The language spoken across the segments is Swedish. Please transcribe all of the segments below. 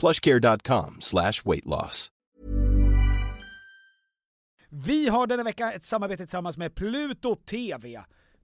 plushcare.com slash weightloss. Vi har denna vecka ett samarbete tillsammans med Pluto TV.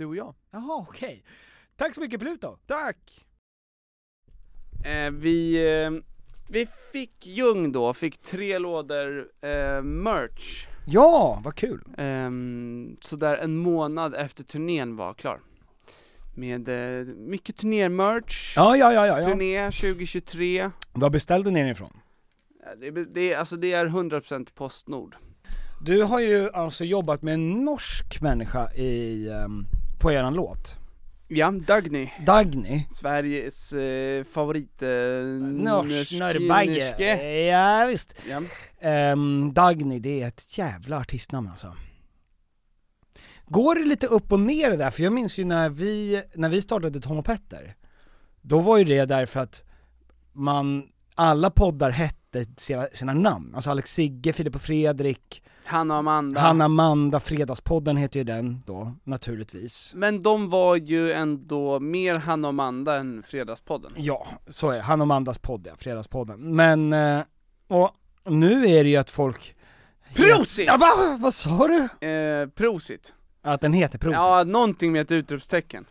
Du och jag. Jaha, okej. Tack så mycket Pluto! Tack! Eh, vi, eh, vi fick Ljung då, fick tre lådor eh, merch. Ja, vad kul! Ehm, sådär en månad efter turnén var klar. Med eh, mycket turnémerch, Ja, ja, ja, ja. ja. turné 2023. Vad beställde ni den ifrån? Det, det, alltså det är 100% Postnord. Du har ju alltså jobbat med en norsk människa i, ehm, på eran låt. Ja, Dagny. Dagny. Sveriges eh, favorit... Eh, Nors, norske- Norrbagge. Ja, visst. Ja. Ehm, Dagny, det är ett jävla artistnamn alltså. Går det lite upp och ner det där? För jag minns ju när vi, när vi startade Tom och Petter, då var ju det därför att man, alla poddar hette sina, sina namn. Alltså Alex Sigge, Filip och Fredrik, Hanna och Amanda. Hanna Amanda, Fredagspodden heter ju den då, naturligtvis. Men de var ju ändå mer Hanna och Amanda än Fredagspodden. Ja, så är det. Han och Amandas podd ja, Fredagspodden. Men, eh, och nu är det ju att folk... Prosit! Ja, va? Vad sa du? Eh, prosit. Att den heter Prosit? Ja, någonting med ett utropstecken.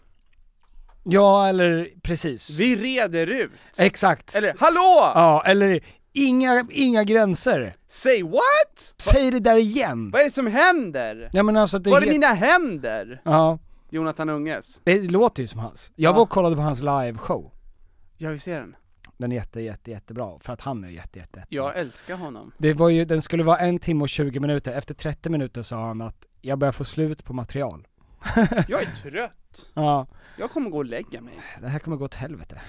Ja, eller precis. Vi reder ut! Exakt. Eller hallå! Ja, eller inga, inga gränser. Say what? Säg det där igen. Vad är det som händer? Ja men alltså det Var är mina händer? Ja, Jonathan Unges. det låter ju som hans. Jag Ja. var och kollade på hans liveshow. Ja, vi ser den. Den är jätte, jätte, jättebra, för att han är jätte, jätte, jättebra. Jag älskar honom. Det var ju, den skulle vara en timme och 20 minuter, efter 30 minuter sa han att jag börjar få slut på material. Jag är trött. Ja, Jag kommer gå och lägga mig. det här kommer gå åt helvete.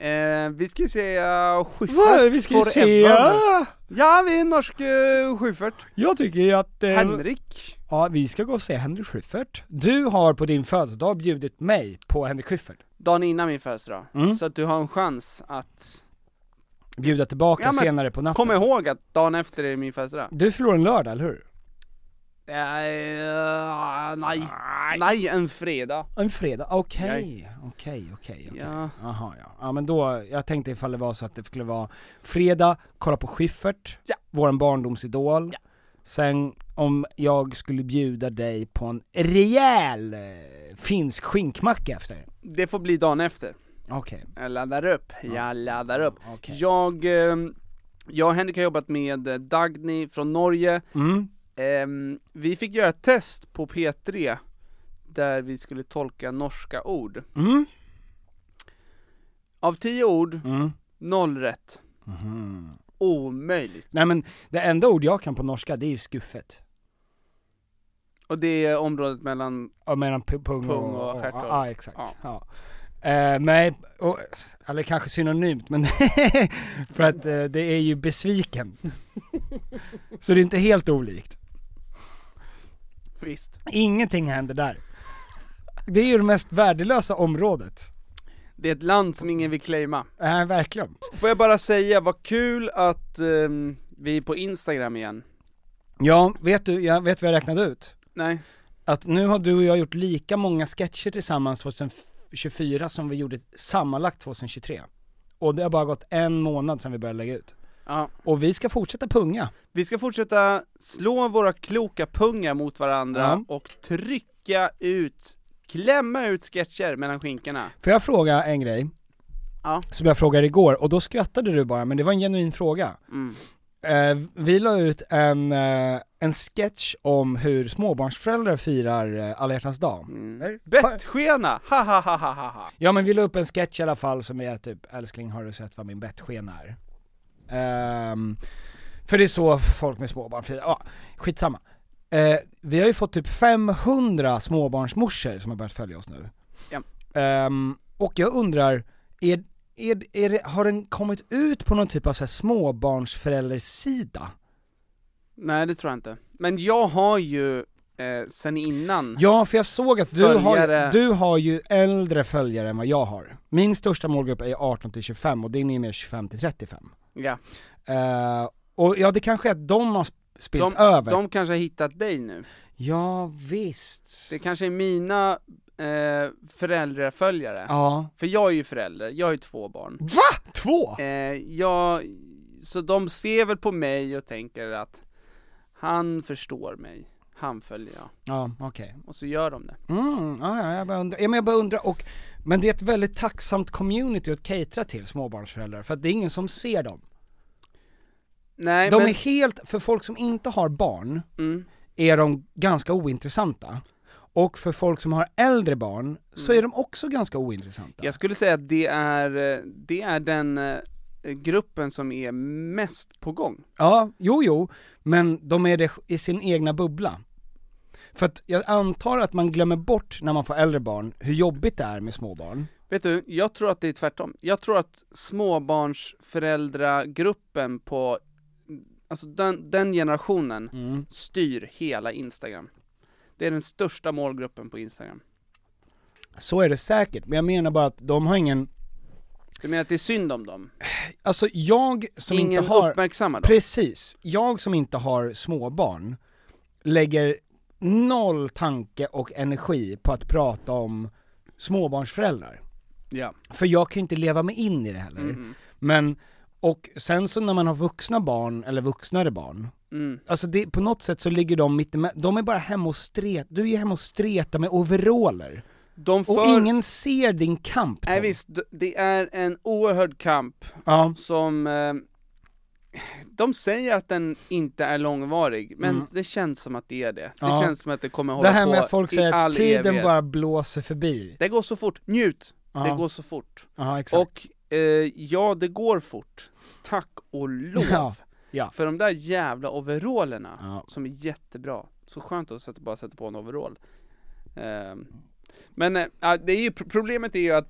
Eh, vi ska ju se uh, Schyffert Vad? Vi ska ju se... forever. Ja, vi är en norsk uh, Schyffert. Jag tycker att... Eh, Henrik. Ja, vi ska gå och se Henrik Schyffert. Du har på din födelsedag bjudit mig på Henrik Schyffert. Dagen innan min födelsedag. Mm. Så att du har en chans att Bjuda tillbaka Ja, senare på natten. komma ihåg att dagen efter är min födelsedag. Du förlorar en lördag, eller hur? Eh, nej. Nej, en fredag. En fredag, okej, okej, okej. Ja. Jaha, ja. Ja men då, jag tänkte ifall det var så att det skulle vara fredag, kolla på Schyffert, Ja. våran barndomsidol. Ja. Sen om jag skulle bjuda dig på en rejäl eh, finsk skinkmacka efter? Det får bli dagen efter. Okej. Jag laddar upp, jag laddar upp. Okej. Jag, eh, jag och Henrik har jobbat med Dagny från Norge. Mm. Ehm, vi fick göra ett test på P3 där vi skulle tolka norska ord. Mm. Av tio ord, Mm. noll rätt. Mhm. Omöjligt. Nej men, det enda ord jag kan på norska, det är skuffet. Och det är området mellan, Ja, mellan pu- pung, Pung och och... stjärthål. Ja, exakt. Ja. Ja. Eh, nej, och, eller kanske synonymt, men för att eh, det är ju besviken. Så det är inte helt olikt. Visst. Ingenting händer där. Det är ju det mest värdelösa området. Det är ett land som ingen vill claima. Äh, verkligen. Får jag bara säga, vad kul att ehm, vi är på Instagram igen. Ja, vet du, jag vet vad jag räknade ut? Nej, Att nu har du och jag gjort lika många sketcher tillsammans 2024 som vi gjorde sammanlagt 2023. Och det har bara gått en månad sedan vi började lägga ut. Ja. Och vi ska fortsätta punga. Vi ska fortsätta slå våra kloka pungar mot varandra Ja. och trycka ut, klämma ut sketcher mellan skinkorna. Får jag fråga en grej? Ja. Som jag frågade igår, och då skrattade du bara, men det var en genuin fråga. Mm. Eh, vi la ut en, eh, en sketch om hur småbarnsföräldrar firar eh, alla hjärtans dag. Mm. Bettskena! Ha ha ha ha ha! Ja men vi la upp en sketch i alla fall som är typ, älskling har du sett vad min bettskena är? Ehm, för det är så folk med småbarn firar, ja, skitsamma. Eh, vi har ju fått typ 500 småbarnsmorsor som har börjat följa oss nu. Ja. Ehm, och jag undrar, är, är, är har den kommit ut på någon typ av så här småbarnsföräldersida? Nej det tror jag inte. Men jag har ju, eh, sen innan, Ja, för jag såg att du har, Följare. du har ju äldre följare än vad jag har. Min största målgrupp är 18 till 25 och din är mer 25 till 35. ja, Eh, och ja, det kanske är att de har sp- spilt de, över. de kanske har hittat dig nu. Ja, visst. Det kanske är mina eh, föräldraföljare. Ja. För jag är ju förälder, jag har ju två barn. Va? Två? Eh, jag, så de ser väl på mig och tänker att han förstår mig, han följer jag. Ja, okej. Och så gör de det. Mm, ja, ja, jag bara undrar, ja, men jag bara undrar, och, men det är ett väldigt tacksamt community att catera till småbarnsföräldrar, för att det är ingen som ser dem. Nej De men, är helt, för folk som inte har barn, mm, är de ganska ointressanta. Och för folk som har äldre barn, så är de också ganska ointressanta. jag skulle säga att det är, eh, det är den eh, gruppen som är mest på gång. Ja, jo jo, men de är det i sin egna bubbla. För att jag antar att man glömmer bort när man får äldre barn, hur jobbigt det är med småbarn. Vet du, jag tror att det är tvärtom. Jag tror att småbarnsföräldragruppen på, alltså den, den generationen Mm. styr hela Instagram. Det är den största målgruppen på Instagram. Så är det säkert, men jag menar bara att de har ingen, Du menar att det är synd om dem? alltså jag som Ingen inte har, uppmärksammar dem? precis, jag som inte har småbarn, lägger noll tanke och energi på att prata om småbarnsföräldrar. Ja. För jag kan ju inte leva mig in i det heller. Mm. Men, och sen så när man har vuxna barn, eller vuxnare barn, Mm. Alltså det, på något sätt så ligger de mitt emellan, de är bara hemma och stret, du är ju hemma och stretar med overaller. De Och för... ingen ser din kamp Nej visst, det är en oerhörd kamp Ja, som eh, De säger att den inte är långvarig, men Mm. det känns som att det är det. Det Ja. känns som att det kommer hålla det här på med att folk säger att tiden evighet. bara blåser förbi. Det går så fort, njut! Ja. Det går så fort. Ja, exakt. Och eh, ja, det går fort. Tack och lov! Ja. För de där jävla overallerna, som är jättebra. Så skönt att sätta, bara sätta på en overall. Ehm, men eh, det är ju, problemet är ju att,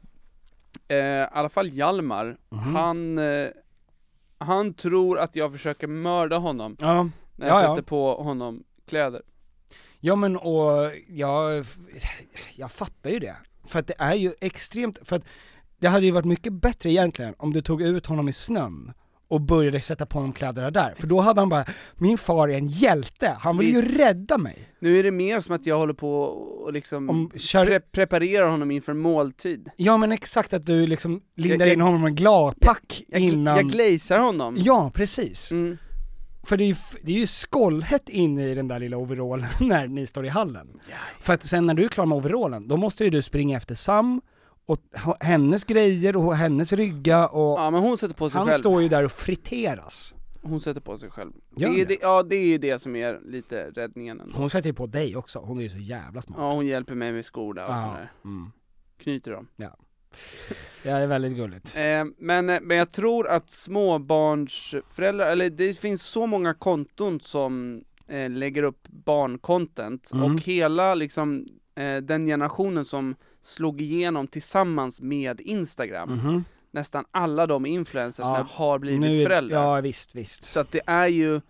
eh, i alla fall Hjalmar, Mhm. han, eh, han tror att jag försöker mörda honom Ja, när jag Ja, ja. sätter på honom kläder. ja men och jag, jag fattar ju det. För att det är ju extremt, för att det hade ju varit mycket bättre egentligen om du tog ut honom i snön och började sätta på honom kläderna där, för då hade han bara, min far är en hjälte, han vill ju Visst. rädda mig. Nu är det mer som att jag håller på och liksom Om, kör, pre- preparerar honom inför måltid. Ja men exakt att du liksom lindar Jag- in honom med gladpack Jag, innan... jag glazar honom. Ja, precis. Mm. för det är ju, det är ju skållhett inne i den där lilla overallen när ni står i hallen. För att sen när du är klar med overallen, då måste ju du springa efter Sam, och hennes grejer och hennes rygga och Ja men hon sätter på sig han själv. står ju där och friteras. Hon sätter på sig själv. Det är det? det, ja det är ju det som är lite räddningen ändå. Hon sätter ju på dig också, hon är ju så jävla smart. Ja hon hjälper mig med skorna och Ja, sådär. mm. Knyter dem. Ja, det är väldigt gulligt. Eh, men, eh, men jag tror att småbarnsföräldrar, eller det finns så många konton som eh, lägger upp barncontent Mm. och hela liksom eh, den generationen som slog igenom tillsammans med Instagram, Mhm. nästan alla de influencers Ja, har blivit Nu föräldrar. Ja visst, visst. Så att det är ju,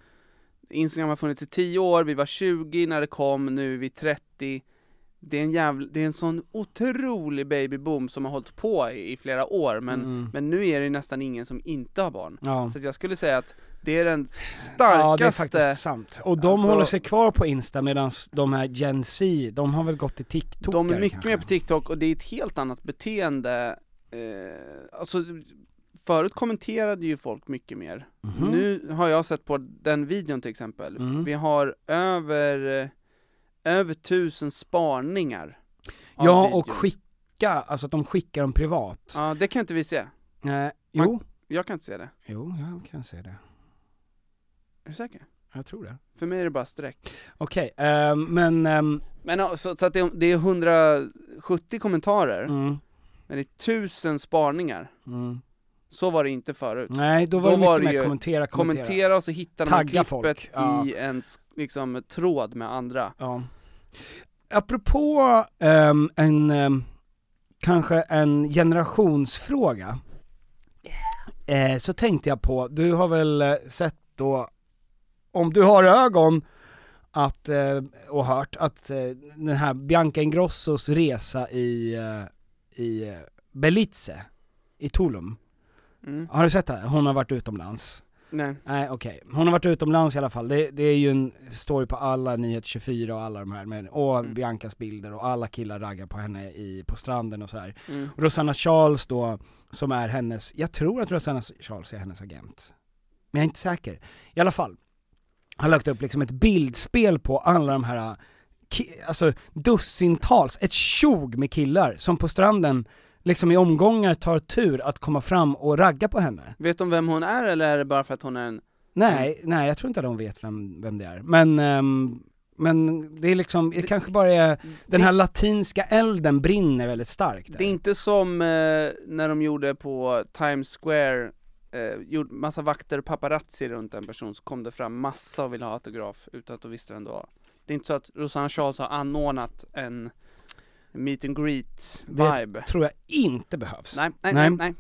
Instagram har funnits i 10 år, vi var 20 när det kom, nu är vi 30 det är en jävla, det är en sån otrolig babyboom som har hållit på i, i flera år, men, Mm. men nu är det nästan ingen som inte har barn. Ja. Så jag skulle säga att det är den Ja det är starkaste, faktiskt sant. Och de Alltså- håller sig kvar på Insta medan de här Gen Z, de har väl gått till TikTok de är mycket kanske. mer på TikTok och det är ett helt annat beteende. Eh, alltså, förut kommenterade ju folk mycket mer. Mhm. Nu har jag sett på den videon till exempel, Mm. vi har över, över tusen sparningar. av Ja videon. och skicka, alltså att de skickar dem privat. Ja, det kan inte vi se. Eh, jo, Jag kan inte se det. jo jag kan se det. Är du säker? Jag tror det. För mig är det bara streck. Okej, ehm, men, ehm, Men ja, så, så att det, det är 170 kommentarer, mm, men det är tusen sparningar. mm. Så var det inte förut. nej då var Då det var mycket det mer kommentera, kommentera. Kommentera och så hittar man klippet folk, ja. i en s- liksom, tråd med andra. Ja. Apropå ehm, en, ehm, kanske en generationsfråga, eh, så tänkte jag på, du har väl eh, sett då, om du har ögon, att, eh, och hört att eh, den här Bianca Ingrossos resa i, eh, i eh, Belize, i Tulum, Mm. har du sett det? Hon har varit utomlands. Nej. Nej okej, hon har varit utomlands i alla fall, det, det är ju en story på alla Nyhet 24 och alla de här, med, och Mm. Biancas bilder och alla killar raggar på henne i, på stranden och sådär. Mm. Och Rosanna Charles då, som är hennes, jag tror att Rosanna Charles är hennes agent. Men jag är inte säker. I alla fall, har lagt upp liksom ett bildspel på alla de här, ki- alltså dussintals, ett tjog med killar som på stranden liksom i omgångar tar tur att komma fram och ragga på henne. Vet de vem hon är eller är det bara för att hon är en... Nej, nej jag tror inte att de vet vem, vem det är. Men, ehm, men det är liksom, det kanske bara är, den här latinska elden brinner väldigt starkt där. Det är inte som eh, när de gjorde på Times Square, eh, gjorde massa vakter och paparazzi runt en person, så kom det fram massa och ville ha autograf utan att de visste vem det var. Det är inte så att Rosanna Charles har anordnat en meet and greet vibe. tror jag inte behövs. Nej, nej, nej, nej.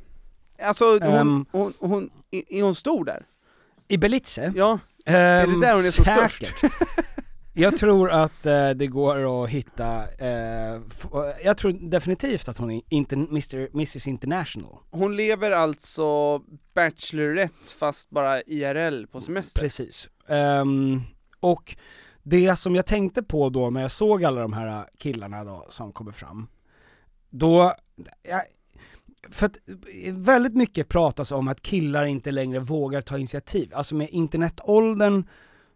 Alltså hon, Ehm. hon, hon, är är hon stor där? I Belize? Ja, är det där hon är så störst? jag tror att eh, det går att hitta, eh, f- jag tror definitivt att hon är inte, Mr, Mrs International. hon lever alltså Bachelorette fast bara IRL på semester. Precis. Ehm, och det som jag tänkte på då när jag såg alla de här killarna då som kommer fram, då, jag, för att väldigt mycket pratas om att killar inte längre vågar ta initiativ, alltså med internetåldern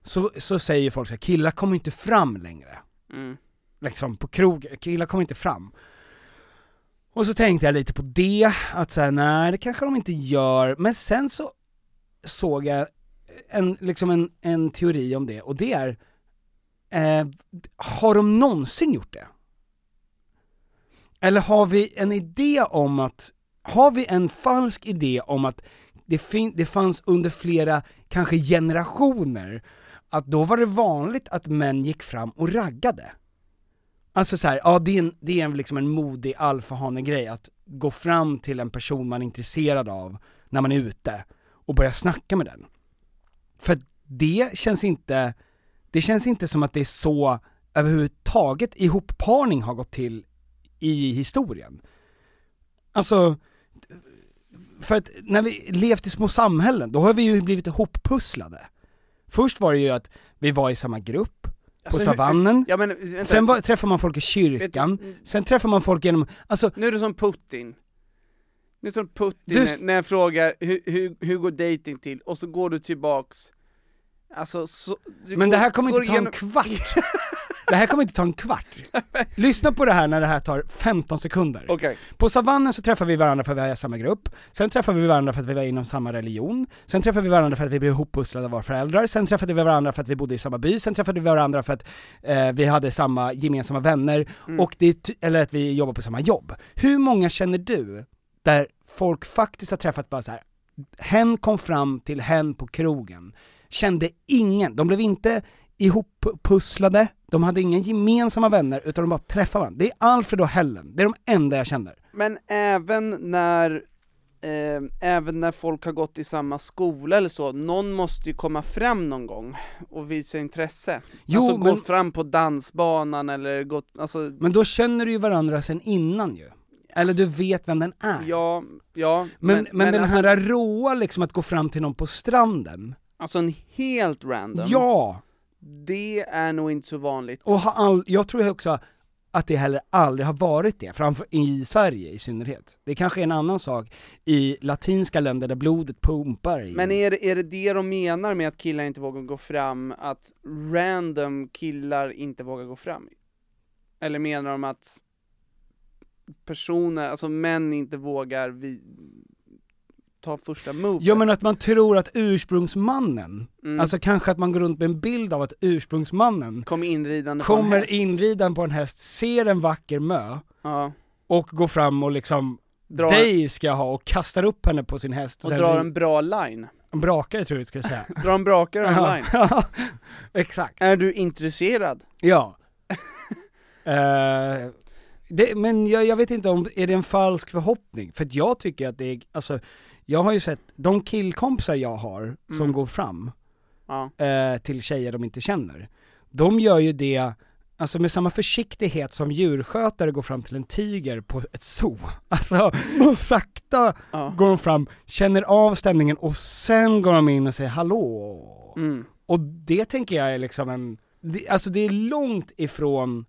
så, så säger folk så här, killar kommer inte fram längre. Mm. Liksom på krog, killar kommer inte fram. Och så tänkte jag lite på det, att säga nej det kanske de inte gör, men sen så såg jag en, liksom en, en teori om det, och det är, eh, har de någonsin gjort det? Eller har vi en idé om att, har vi en falsk idé om att det, fin- det fanns under flera, kanske generationer, att då var det vanligt att män gick fram och raggade? Alltså så här, ja det är, en, det är en, liksom en modig alfahane-grej att gå fram till en person man är intresserad av när man är ute och börja snacka med den. För det känns inte, det känns inte som att det är så överhuvudtaget ihopparning har gått till i historien. Alltså, för att när vi levt i små samhällen, då har vi ju blivit ihoppusslade. Först var det ju att vi var i samma grupp, på Alltså, savannen, Ja men sen var, träffar man folk i vet kyrkan, du- sen träffar man folk genom, alltså Nu är det som Putin. Nu är det som Putin Du- när- när jag frågar hur, hur, hur går dating till? Och så går du tillbaks Alltså, så, Men går- det här kommer inte ta en igenom- kvart. Det här kommer inte ta en kvart. Lyssna på det här när det här tar 15 sekunder. Okej. På savannen så träffar vi varandra för att vi är i samma grupp, sen träffar vi varandra för att vi var inom samma religion, sen träffar vi varandra för att vi blev ihoppusslade av våra föräldrar, sen träffade vi varandra för att vi bodde i samma by, sen träffade vi varandra för att eh, vi hade samma gemensamma vänner, och det, är eller att vi jobbar på samma jobb. Hur många känner du där folk faktiskt har träffat bara så här. hen kom fram till hen på krogen, kände ingen, de blev inte ihoppusslade, de hade inga gemensamma vänner, utan de bara träffade varandra. Det är Alfred och Helen, det är de enda jag känner. Men även när, eh, även när folk har gått i samma skola eller så, någon måste ju komma fram någon gång och visa intresse. Jo, alltså men- gått fram på dansbanan eller gått, alltså, Men då känner du ju varandra sen innan ju. Eller du vet vem den är. ja, ja. men, men, den alltså, här råa liksom att gå fram till någon på stranden, alltså en helt random, ja! det är nog inte så vanligt. Och har all, jag tror också att det heller aldrig har varit det, framför i Sverige i synnerhet. Det kanske är en annan sak i latinska länder där blodet pumpar i. Men är det, är det det de menar med att killar inte vågar gå fram, att random killar inte vågar gå fram? Eller menar de att personer, alltså män inte vågar vi, ta första move? Ja men att man tror att ursprungsmannen, Mm. alltså kanske att man går runt med en bild av att ursprungsmannen Kommer inridande på en kommer häst. inriden på en häst, ser en vacker mö, Ja, och går fram och liksom drar, dig ska jag ha och kastar upp henne på sin häst och sen drar en bra line. en brakare tror jag du skulle säga. Drar en brakare och en line. Ja, exakt. Är du intresserad? Ja. Eh, det, men jag, jag vet inte om, är det en falsk förhoppning? För jag tycker att det är, alltså, jag har ju sett, de killkompisar jag har som Mm. går fram Ja. eh, till tjejer de inte känner, de gör ju det Alltså med samma försiktighet som djurskötare går fram till en tiger på ett zoo. Alltså sakta ja. går de fram, känner av stämningen och sen går de in och säger hallå. Mm. Och det tänker jag är liksom en, det, alltså det är långt ifrån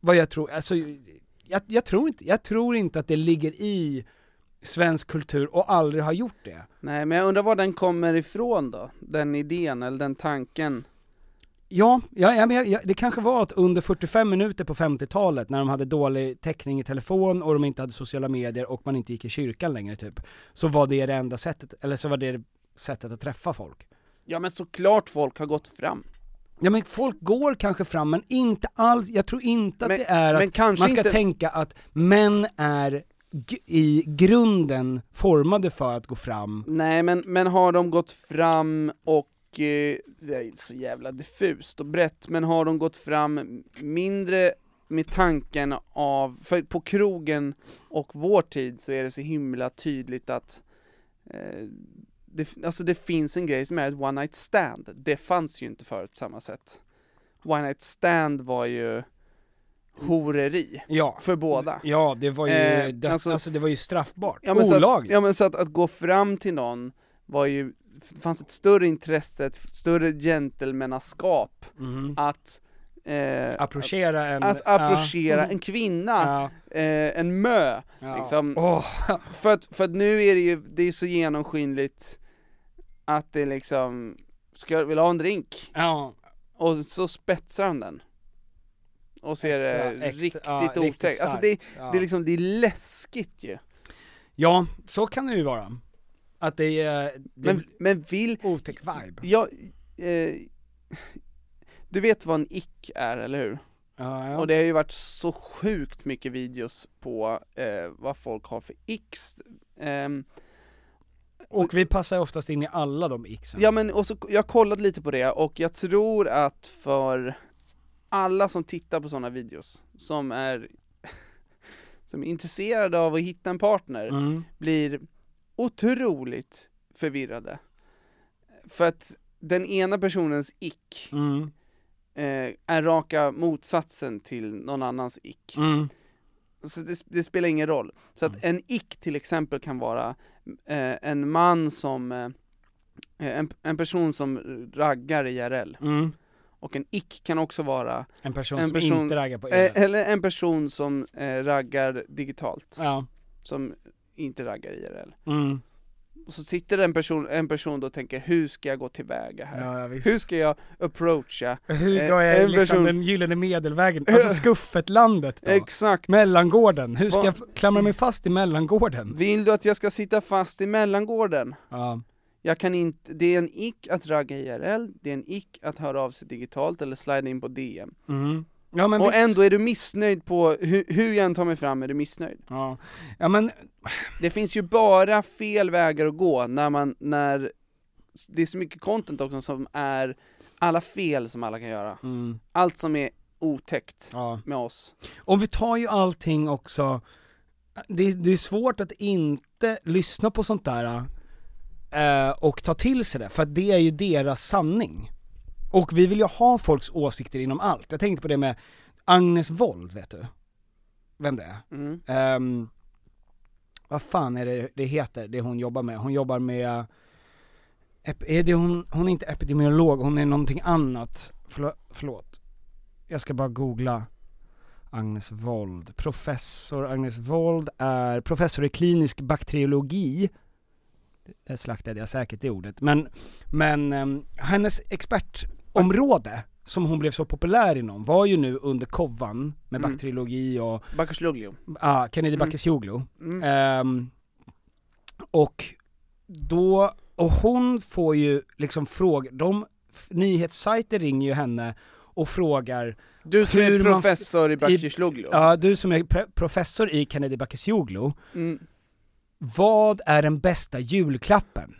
vad jag tror, alltså jag, jag, tror inte, jag tror inte att det ligger i svensk kultur och aldrig har gjort det. Nej, men jag undrar var den kommer ifrån då? Den idén, eller den tanken? Ja, ja, ja, men jag, det kanske var att under 45 minuter på 50-talet när de hade dålig täckning i telefon och de inte hade sociala medier och man inte gick i kyrkan längre typ, så var det det enda sättet, eller så var det sättet att träffa folk. Ja men såklart folk har gått fram. Ja men folk går kanske fram, men inte alls, jag tror inte att Men- det är att man ska inte- tänka att män är i grunden formade för att gå fram. Nej men, men har de gått fram och, eh, det är så jävla diffust och brett, men har de gått fram mindre med tanken av, för på krogen och vår tid så är det så himla tydligt att eh, det, alltså det finns en grej som är ett one night stand, det fanns ju inte förut på samma sätt. One night stand var ju horeri, Ja. för båda. Ja, det var ju, Eh, det, alltså- alltså, det var ju straffbart. Ja, så att, Olagligt. ja men så att, att gå fram till någon var ju, det fanns ett större intresse, ett större gentlemannaskap Mhm. att eh, Approchera en... att approchera ja. en kvinna, Ja, eh, en mö, ja. liksom. Åh, För att, för att nu är det ju, det är så genomskinligt att det liksom, ska vilja ha en drink? Och så spetsar han den. Och så är det Extra- extra- riktigt ja, riktigt otäckt. Alltså det. Ja. det är liksom, det är läskigt ju. Ja, så kan det ju vara. Att det är, det Men, men vill, otäck vibe. Ja, eh, du vet vad en ick är, eller hur? Ja, ja. Och det har ju varit så sjukt mycket videos på eh, vad folk har för icks. Ehm, och vi passar oftast in i alla de ixen. ja men, och så, jag kollat lite på det och jag tror att för alla som tittar på sådana videos, som är som är intresserade av att hitta en partner, Mm. blir otroligt förvirrade. För att den ena personens ick Mm. eh, är raka motsatsen till någon annans ick. Mm. Så det, det spelar ingen roll. Så att en ick till exempel kan vara eh, en man som, eh, en, en person som raggar IRL. Mm. Och en ick kan också vara, En person En som person- inte raggar på eh, er. eller en person som eh, raggar digitalt, Ja. som inte raggar IRL. Mm. Och så sitter en person, en person då och tänker, hur ska jag gå tillväga här? Ja, ja. Hur ska jag approacha? Hur Eh, går jag en liksom person- den gyllene medelvägen? Alltså skuffetlandet då? Exakt! Mellangården, hur ska Vad- jag klamra mig fast i mellangården? Vill du att jag ska sitta fast i mellangården? Ja. Jag kan inte, det är en ick att ragga IRL, det är en ick att höra av sig digitalt eller slida in på DM. Mm. Ja och visst. ändå är du missnöjd på, hur, hur jag än tar mig fram är du missnöjd. Ja. ja men, Det finns ju bara fel vägar att gå när man, när det är så mycket content också som är alla fel som alla kan göra. mm. Allt som är otäckt ja. med oss. Och vi tar ju allting också, det, det är svårt att inte lyssna på sånt där eh, och ta till sig det, för det är ju deras sanning. Och vi vill ju ha folks åsikter inom allt. Jag tänkte på det med Agnes Wold, vet du? Vem det är? Mm. Ehm, vad fan är det det heter, det hon jobbar med? Hon jobbar med, är det hon, hon är inte epidemiolog, hon är någonting annat. Förlåt, förlåt. Jag ska bara googla Agnes Wold. Professor Agnes Wold är professor i klinisk bakteriologi. Där slaktade jag säkert det ordet. Men, men ehm, hennes expertområde, som hon blev så populär inom, var ju nu under kovan med Mm. bakteriologi och Bakasluglio. ah, Kennedy Mm. Bakircioglu. Mm. Ehm, och då, och hon får ju liksom frågor, de nyhetssajter ringer ju henne och frågar, Du som hur är man professor i Bakasluglio. ja du som är professor i Kennedy Bakircioglu, Mm. Vad är den bästa julklappen?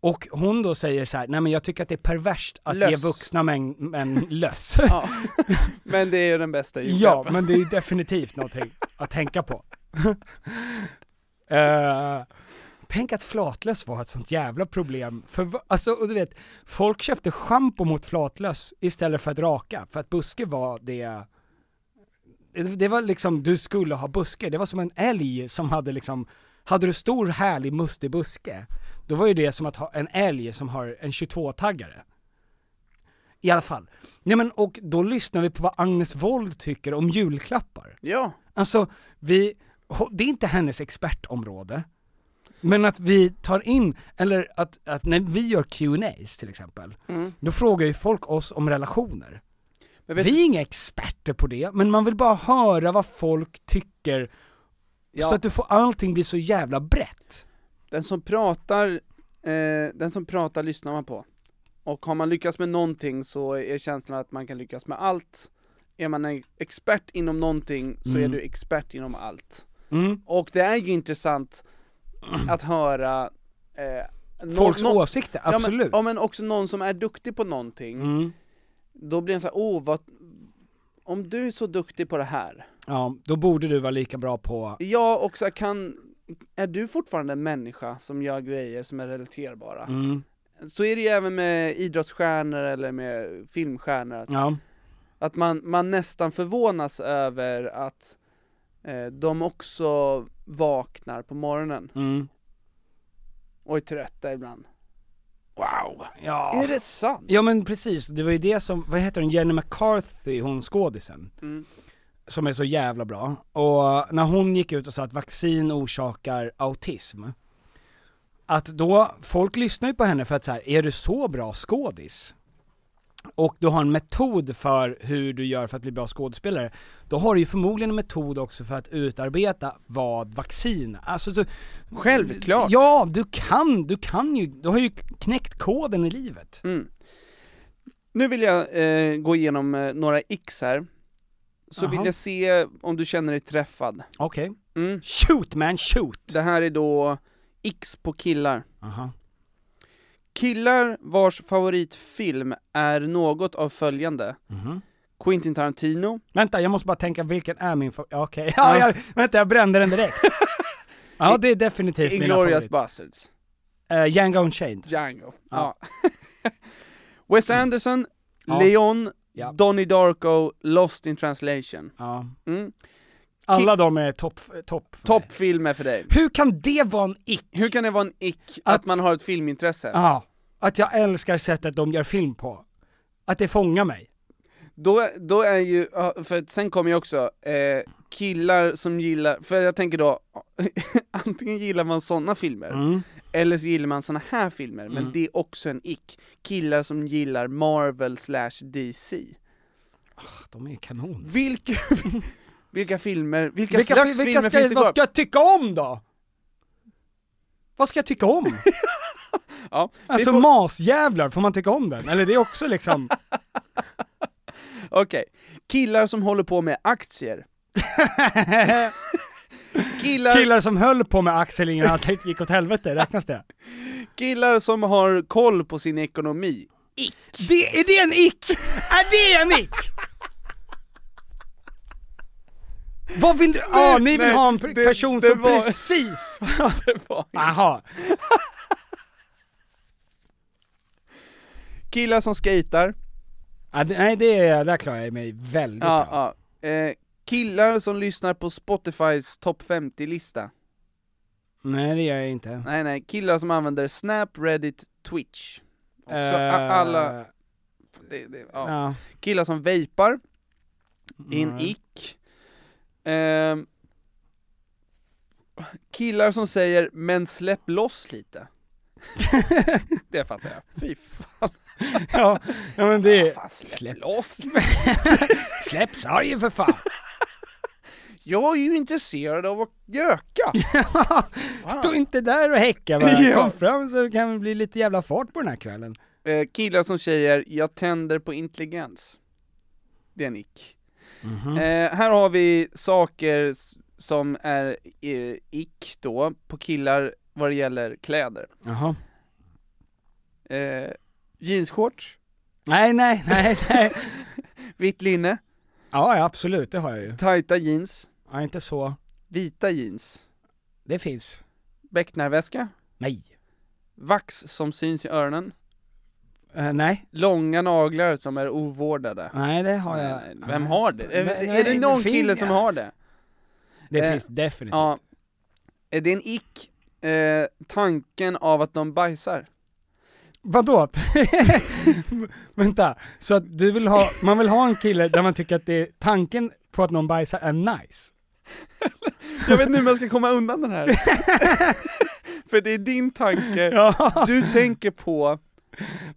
Och hon då säger så här: nej men jag tycker att det är perverst att ge Löss. vuxna män, män löss. Ja. Men det är ju den bästa Ja, julklappen. men det är ju definitivt någonting att tänka på. Eh, tänk att flatlöss var ett sånt jävla problem, för alltså, och du vet, folk köpte schampo mot flatlöss istället för att raka, för att buske var det det- det var liksom, du skulle ha buske, det var som en älg som hade liksom, hade du stor härlig mustig buske, då var ju det som att ha en älg som har en 22-taggare. I alla fall. Nej men och då lyssnar vi på vad Agnes Wold tycker om julklappar. Ja. Alltså, vi, det är inte hennes expertområde, men att vi tar in, eller att, att när vi gör Q&As till exempel, Mm. då frågar ju folk oss om relationer. Vi är inga experter på det, men man vill bara höra vad folk tycker, ja, så att du får allting blir så jävla brett. den som pratar, eh, den som pratar lyssnar man på. Och har man lyckats med någonting så är känslan att man kan lyckas med allt. Är man en expert inom någonting så är Mm. du expert inom allt. Mm. Och det är ju intressant att höra eh, Folks nå- åsikter, Ja men, absolut. ja men också någon som är duktig på någonting, Mm. då blir det så här, åh vad, om du är så duktig på det här, Ja, då borde du vara lika bra på, ja och så kan, är du fortfarande en människa som gör grejer som är relaterbara? mm. Så är det ju även med idrottsstjärnor eller med filmstjärnor, att, ja. att man, man nästan förvånas över att eh, de också vaknar på morgonen Mm. och är trötta ibland. Wow! Ja. Är det sant? Ja men precis, det var ju det som, vad heter hon, Jenny McCarthy, hon skådisen, Mm. som är så jävla bra. Och när hon gick ut och sa att vaccin orsakar autism, att då, folk lyssnar ju på henne för att så här, är du så bra skådis? Och du har en metod för hur du gör för att bli bra skådespelare, då har du ju förmodligen en metod också för att utarbeta vad vaccin, alltså du, Självklart! Ja, du kan, du kan ju, du har ju knäckt koden i livet. Mm. Nu vill jag eh, gå igenom eh, några x här, så Jaha. vill jag se om du känner dig träffad. Okej. Mm. Shoot man, shoot! Det här är då x på killar. Aha. Killar vars favoritfilm är något av följande. Mhm. Quentin Tarantino, Vänta, jag måste bara tänka vilken är min fa- ja, okej, ja, jag, vänta jag brände den direkt. ja det är definitivt mina Inglourious favorit. Basterds, Uh, Django Unchained. Django. Ja. Ja. Wes Anderson, Ja. Leon, Ja. Donnie Darko, Lost in translation. Ja. Mm. Alla de är topp, mig. Toppfilmer för dig. Hur kan det vara en ick? Hur kan det vara en ick att, Att- man har ett filmintresse? Ja, att jag älskar sättet de gör film på. Att det fångar mig. Då, då är ju, för sen kommer ju också eh, killar som gillar, för jag tänker då, antingen gillar man sådana filmer, Mm. eller så gillar man såna här filmer, men det är också en ick. Killar som gillar Marvel slash DC. De är kanon. Vilka, vilka filmer, vilka, Vilka, slags vilka filmer ska, finns det vad ska jag tycka om då? Vad ska jag tycka om? Ja, Alltså får- masjävlar, får man tycka om den? Eller det är också liksom... Okej, killar som håller på med aktier. killar, Killar som höll på med Axel innan allt gick åt helvete, räknas det? killar som har koll på sin ekonomi. det? Är det en ick? Är det en ick? Vad vill du? Ja, ni vill nej, ha en per- det- person det som var- precis... Det var ju- Aha. Killar som skejtar. Ja, det- nej, det, där klarar jag mig väldigt bra. Ja, ja. Eh, killar som lyssnar på Spotifys topp 50-lista. Nej, det gör jag inte. Nej nej, killar som använder Snap, Reddit, Twitch. Också, Eh, a- alla, det, det, ja. Ja. Killar som vapar, en Nej. ick. Ehm, killar som säger 'men släpp loss lite' Det fattar jag, fy fan. ja, ja men det Ja, är... fan släpp, släpp. loss! Släpp sargen för fan! Jag är ju intresserad av att göka! Stå inte där och häcka bara, Ja. kom fram så kan det bli lite jävla fart på den här kvällen. Eh, killar som säger 'jag tänder på intelligens' Det är en ick. Mhm. Eh, här har vi saker som är eh, ick då, på killar vad det gäller kläder. Jaha. Eh, jeansshorts, Nej, nej, nej, nej. vitt linne, Ja, ja, absolut, det har jag ju. tajta jeans, Ja, inte så. vita jeans, Det finns. becknarväska, Nej. vax som syns i öronen, Eh, nej, långa naglar som är ovårdade. nej det har jag. Nej, Vem har det? Är, Nej, är det nej, någon fin- kille som har det? Det Eh, finns definitivt. Ja. Är det en ick, eh, tanken av att de bajsar? Vadå? Vänta, så att du vill ha, man vill ha en kille där man tycker att det är, tanken på att någon bajsar är nice? Jag vet inte hur man ska komma undan den här. För det är din tanke, Ja, du tänker på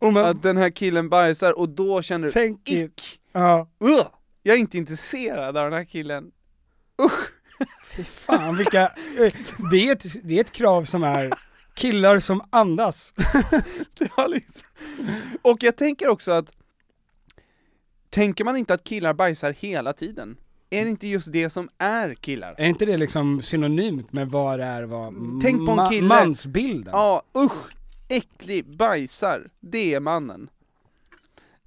man, att den här killen bajsar och då känner du tänk ick! ja, Ugh, jag är inte intresserad av den här killen. fy fan vilka, det är, ett, det är ett krav som är killar som andas. Liksom... Och jag tänker också att, tänker man inte att killar bajsar hela tiden? Är det inte just det som är killar? Är inte det liksom synonymt med vad det är vad Tänk på en kille- mansbilden? Ja, usch! Äcklig, bajsar, det är mannen.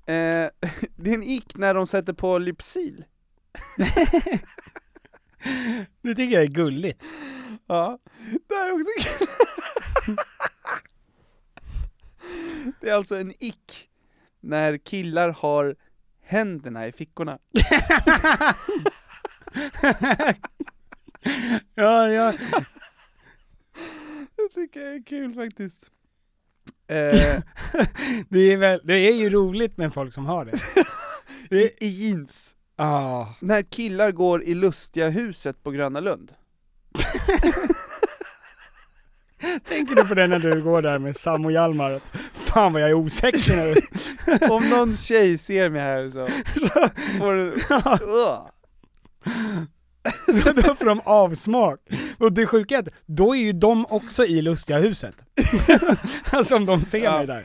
Eh, det är en ick när de sätter på Lypsyl. Det tycker jag är gulligt. Ja, det här är också. Det är alltså en ick när killar har händerna i fickorna. Ja, ja. Det tycker jag är kul faktiskt. Eh, Det är, väl, det är ju roligt med folk som har det. i, I jeans. Ah. När killar går i lustiga huset på Gröna Lund. Tänker du på det när du går där med Sam och Hjalmar? Att, Fan vad jag är osexig nu. Om någon tjej ser mig här så får du... Så då får de avsmak. Och det sjuka är att då är ju de också i lustiga huset. alltså om de ser Ja. mig där.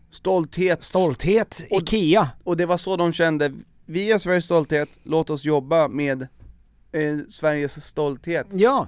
Stolthet. stolthet, Och- IKEA. Och det var så de kände, vi är Sveriges stolthet, låt oss jobba med eh, Sveriges stolthet. Ja,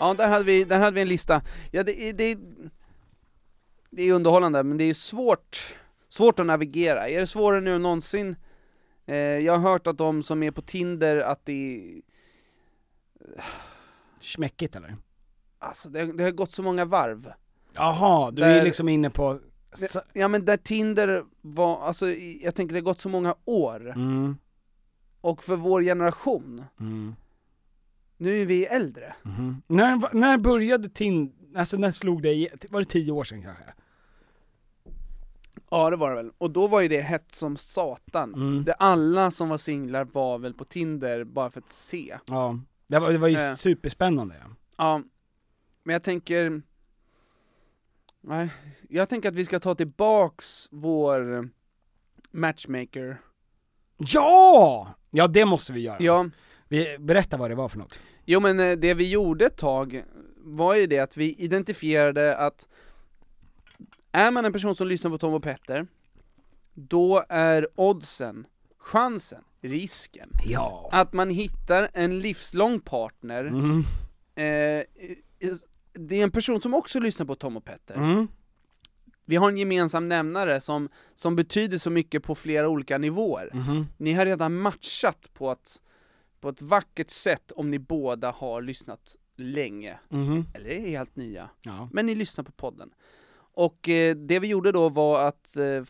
Ja, där hade vi, där hade vi en lista. Ja, det, är- det, det är underhållande, men det är svårt, svårt att navigera. Är det svårare nu än någonsin? Eh, jag har hört att de som är på Tinder, att det är, Smäckigt eller? alltså det, det har gått så många varv. Jaha, du Där- är liksom inne på... Ja men där Tinder var, alltså jag tänker det har gått så många år, Mm, och för vår generation, mm, nu är vi äldre. mhm. När, när började Tin... Alltså när slog det. Var det tio år sedan kanske? Ja det var det väl, och då var ju det hett som satan. Mm. Det alla som var singlar var väl på Tinder bara för att se. Ja. Det var, det var ju Eh. superspännande. ja. Ja, men jag tänker... Nej, jag tänker att vi ska ta tillbaks vår matchmaker. Ja! Ja det måste vi göra. Ja, Vi, berätta vad det var för något. jo men eh, det vi gjorde ett tag var ju det att vi identifierade att är man en person som lyssnar på Tom och Petter, då är oddsen, chansen, risken, Ja. att man hittar en livslång partner, Mm. eh, det är en person som också lyssnar på Tom och Petter. Mm. Vi har en gemensam nämnare som, som betyder så mycket på flera olika nivåer. Mhm. Ni har redan matchat på ett, på ett vackert sätt om ni båda har lyssnat länge, Mhm. eller är helt nya, Ja. men ni lyssnar på podden. Och eh, det vi gjorde då var att eh,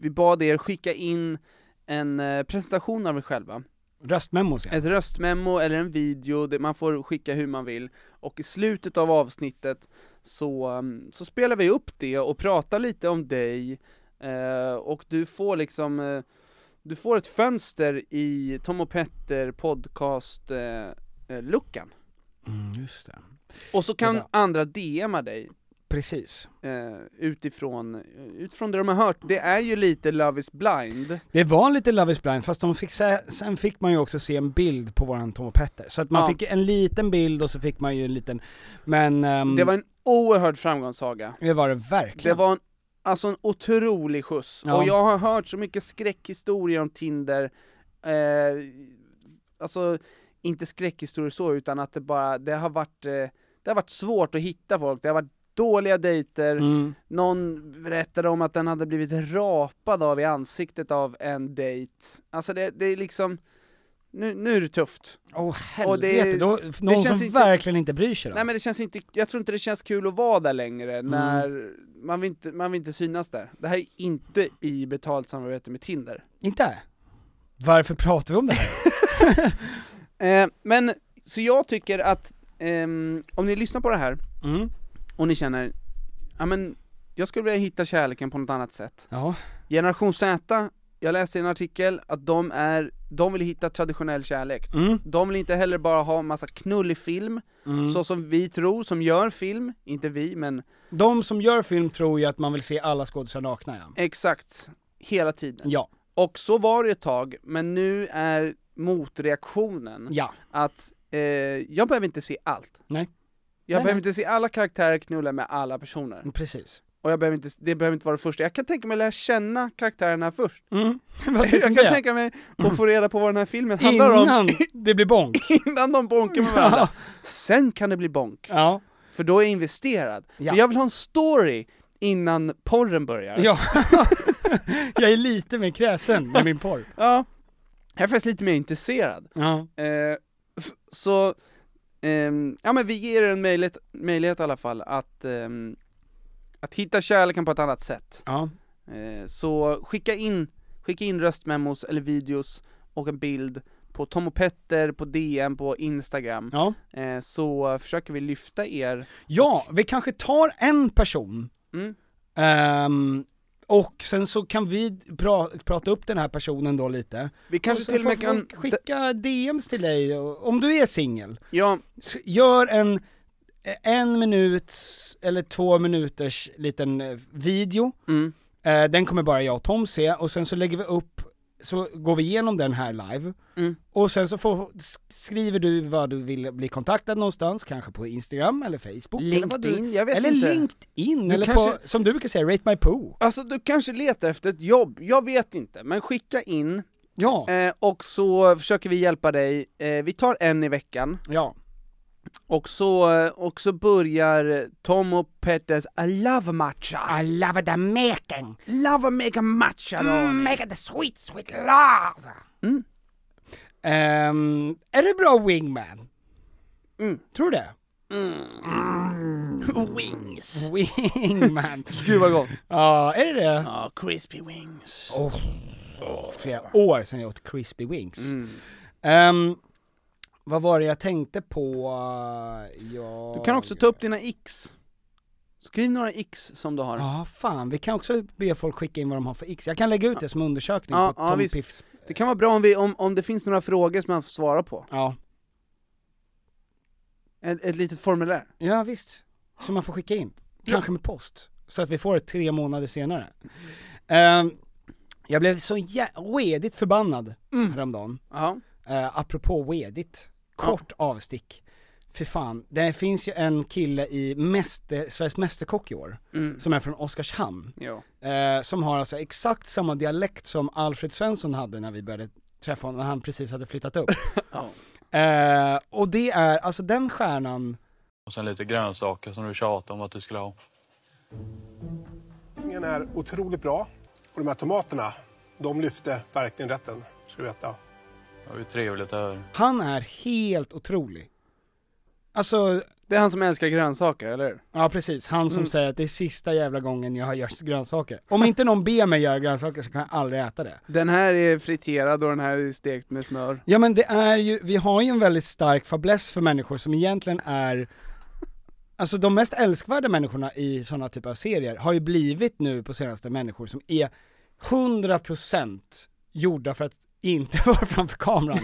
vi bad er skicka in en eh, presentation av er själva. Röstmemos ja. Ett röstmemo eller en video, man får skicka hur man vill. Och i slutet av avsnittet så, um, så spelar vi upp det och pratar lite om dig, eh, och du får liksom, eh, du får ett fönster i Tom och Petter podcast eh, eh. Mm, just det. Och så kan Det andra DMa dig Precis. eh, utifrån, utifrån det de har hört. Det är ju lite Love is blind. Det var lite Love is blind, fast de fick se, sen fick man ju också se en bild på våran Tom och Petter. Så att man Ja. fick en liten bild och så fick man ju en liten, men... ehm, Det var en oerhörd framgångssaga. det var det Det verkligen. var en, alltså en otrolig skjuts, Ja. och jag har hört så mycket skräckhistorier om Tinder, eh, alltså inte skräckhistorier så, utan att det bara, det har varit, eh, det har varit svårt att hitta folk, det har varit dåliga dejter, Mm. någon berättade om att den hade blivit rapad av i ansiktet av en dejt. Alltså det, det är liksom, nu, nu är det tufft. Åh det- helvete, då, någon som känns inte- verkligen inte bryr sig då. Nej men det känns inte, jag tror inte det känns kul att vara där längre Mm. när man vill, inte, man vill inte synas där. Det här är inte i betalt samarbete med Tinder. Inte? Varför pratar vi om det här? Eh, men, så jag tycker att, ehm, om ni lyssnar på det här Mm. och ni känner, ja men, jag skulle vilja hitta kärleken på något annat sätt. Ja. Generation Z, jag läste i en artikel att de är, de vill hitta traditionell kärlek. Mm. De vill inte heller bara ha massa knullig film, Mm. så som vi tror, som gör film, inte vi men De som gör film tror ju att man vill se alla skådespelare nakna ja. exakt, hela tiden. Ja. Och så var det ett tag, men nu är motreaktionen Ja. att eh, jag behöver inte se allt. Nej. Jag Nej, behöver nej. inte se alla karaktärer knulla med alla personer. Precis. Och jag behöver inte, det behöver inte vara det första. Jag kan tänka mig att lära känna karaktärerna först. Mm. Jag kan det? tänka mig att få reda på vad den här filmen handlar om Innan det blir bonk. innan de bonkar med varandra. Sen kan det bli bonk, Ja. för då är jag investerad. Ja. Men jag vill ha en story innan porren börjar. Ja. jag är lite mer kräsen med min porr. Ja. Jag är faktiskt lite mer intresserad. Ja. Eh, så, ehm, ja men vi ger er en möjlighet, möjlighet i alla fall att, ehm, att hitta kärleken på ett annat sätt. Ja. Eh, så skicka in, skicka in röstmemos eller videos och en bild på Tom och Petter på DM på Instagram. Ja. Eh, så försöker vi lyfta er. Ja, vi kanske tar en person Mm. ehm, och sen så kan vi pra- prata upp den här personen då lite. Vi kanske till och med kan, skicka DMs till dig, om du är singel. ja, Gör en en minuts eller två minuters liten eh, video, mm, eh, den kommer bara jag och Tom se, och sen så lägger vi upp, så går vi igenom den här live, Mm. och sen så får, sk- skriver du vad du vill bli kontaktad någonstans, kanske på Instagram eller Facebook, eller, vad du, LinkedIn, jag vet eller inte. LinkedIn, Du eller kanske- på, som du brukar säga, Rate My Poo. Alltså du kanske letar efter ett jobb, jag vet inte, men skicka in Ja, eh, och så försöker vi hjälpa dig. Eh, vi tar en i veckan. ja. Och så, och så börjar Tom och Petters I love matcha. I love the making, love mega matcha då. make the sweet sweet love. Mm. Ehm, är det bra wingman? Mm. Tror du det? Wings. Wingman. Gud vad gott. Ja, är det det? Ja, crispy wings. Oh, flera år sedan jag åt crispy wings. Mm. Vad var det jag tänkte på? Jag... Du kan också ta upp dina x. Skriv några x som du har. Ja, fan, vi kan också be folk skicka in vad de har för x. Jag kan lägga ut det som undersökning Ja, på ja, Tom visst. Piffs... Det kan vara bra om, vi, om, om det finns några frågor som man får svara på. Ja. Ett, ett litet formulär. ja, visst. Som man får skicka in. Kanske med post. Så att vi får det tre månader senare. Ehm, jag blev så jä- redigt förbannad Mm. häromdagen. Uh, apropå wedigt, kort avstick. För fan, det finns ju en kille i mäster, Sveriges Mästerkock i år, Mm. som är från Oskarshamn. Ja. Eh, som har alltså exakt samma dialekt som Alfred Svensson hade när vi började träffa honom, när han precis hade flyttat upp. Ja. Eh, och det är, alltså den stjärnan, Och sen lite grönsaker som du tjatade om att du skulle ha. Den är otroligt bra. Och de här tomaterna, de lyfte verkligen rätten, ska du veta. Det var ju trevligt att höra. han är helt otrolig. Alltså, Det är han som älskar grönsaker, eller hur? ja precis, han som Mm. säger att det är sista jävla gången jag har gjort grönsaker. Om inte någon ber mig göra grönsaker så kan jag aldrig äta det. Den här är friterad och den här är stekt med smör. Ja men det är ju, vi har ju en väldigt stark fäbless för människor som egentligen är Alltså de mest älskvärda människorna i sådana typer av serier har ju blivit nu på senaste människor som är 100% gjorda för att inte vara framför kameran,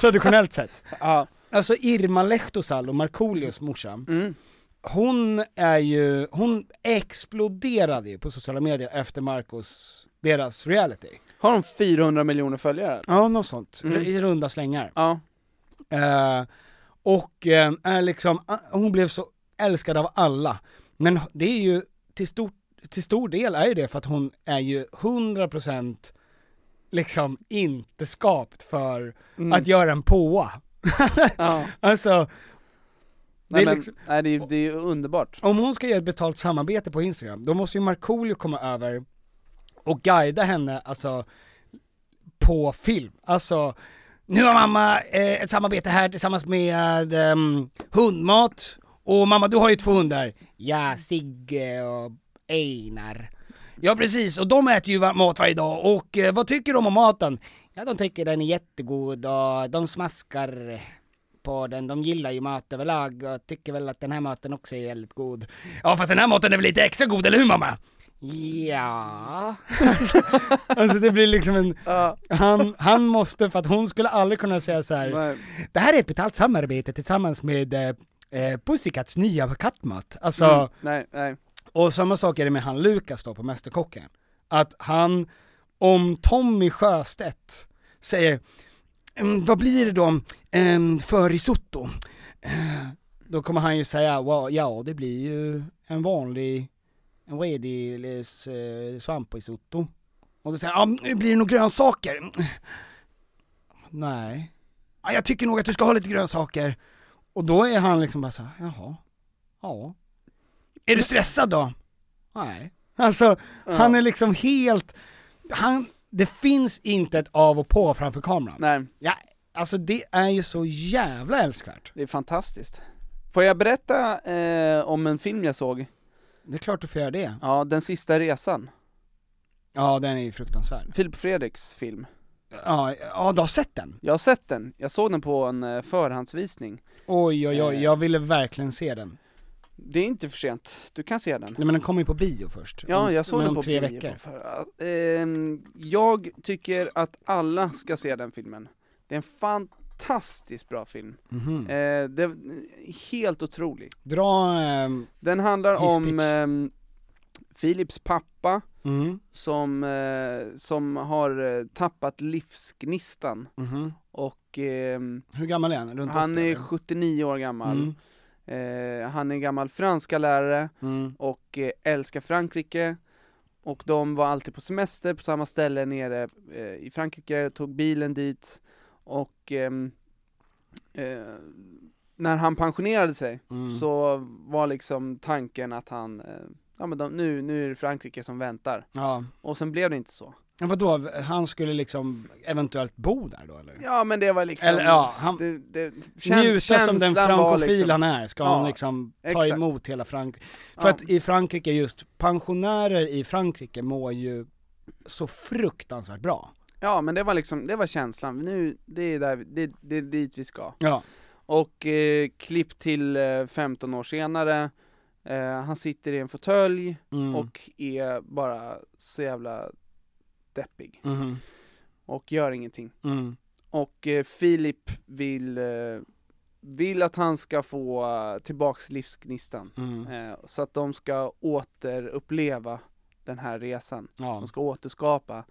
traditionellt sett. Ja. Alltså Irma Lehtosalo, Markoolios morsa, Mm. hon är ju, hon exploderade ju på sociala medier efter Marcos, deras reality. Har de 400 miljoner följare? Ja, något sånt, Mm. i runda slängar. Ja. Eh, och eh, är liksom, ah, hon blev så älskad av alla. Men det är ju till stor, till stor del är ju det för att hon är ju 100% liksom inte skapt för Mm. att göra en påa. ja. Alltså, Nej, det är men, liksom, nej det, är, det är underbart. om hon ska göra ett betalt samarbete på Instagram, då måste ju Markoolio komma över och guida henne, alltså, på film. Alltså, nu har mamma eh, ett samarbete här tillsammans med ehm, hundmat, och mamma du har ju två hundar, ja, Sigge och Einar. Ja precis, och de äter ju mat varje dag, och eh, vad tycker de om maten? Ja de tycker den är jättegod och de smaskar på den, de gillar ju mat överlag och tycker väl att den här maten också är väldigt god. Ja fast den här maten är väl lite extra god, eller hur mamma? Ja. alltså det blir liksom en, han, han måste, för att hon skulle aldrig kunna säga så här. Nej. det här är ett betalt samarbete tillsammans med eh, eh, Pussycats nya kattmat. Alltså, Mm, nej, nej och samma sak är det med han Lukas då på Mästerkocken. Att han, om Tommy Sjöstedt säger vad blir det då em, för risotto? Eh, Då kommer han ju säga, well, ja det blir ju en vanlig, en redig eh, svamprisotto. Och då säger han, ja, blir det nog grönsaker? Nej. Ah, jag tycker nog att du ska ha lite grönsaker. Och då är han liksom bara så här, jaha, ja. Är du stressad då? Nej. Alltså, han är liksom helt, han, det finns inte ett av och på framför kameran. nej. Ja, alltså det är ju så jävla älskvärt. Det är fantastiskt. Får jag berätta eh, om en film jag såg? Det är klart du får göra det. Ja, Den sista resan. Ja, den är ju fruktansvärd. Filip Fredriks film. Ja, ja du har sett den? Jag har sett den, jag såg den på en eh, förhandsvisning. Oj oj oj, Eh. jag ville verkligen se den. Det är inte för sent, du kan se den. Nej men den kommer ju på bio först. Ja, jag såg men den på tre bio veckor. För, ehm, jag tycker att alla ska se den filmen. Det är en fantastiskt bra film. Mhm. Eh, det är helt otrolig. Dra, ehm, Den handlar om ehm, Philips pappa mm, som, eh, som har eh, tappat livsgnistan mhm. och ehm, Hur gammal är han? Runt han 80, är eller? 79 år gammal. Eh, han är gammal franska lärare mm, och eh, älskar Frankrike och de var alltid på semester på samma ställe nere eh, i Frankrike, tog bilen dit och ehm, eh, när han pensionerade sig mm. så var liksom tanken att han, eh, ja men de, nu, nu är det Frankrike som väntar. Ja. Och sen blev det inte så. Men vadå, han skulle liksom eventuellt bo där då eller? Ja men det var liksom, Eller, ja, han- det, det, kän- Njuta som den var frankofil liksom- han är, ska Ja, han liksom ta exakt. emot hela Frankrike. För Ja. att i Frankrike just, pensionärer i Frankrike mår ju så fruktansvärt bra. Ja men det var liksom, det var känslan, nu, det är, där, det, det är dit vi ska. Ja. Och eh, klipp till eh, 15 år senare, eh, han sitter i en fåtölj Mm. och är bara så jävla deppig. Mhm. Och gör ingenting. Mm. Och eh, Filip vill, eh, vill att han ska få eh, tillbaks livsgnistan. Mm. Eh, så att de ska återuppleva den här resan. Ja. De ska återskapa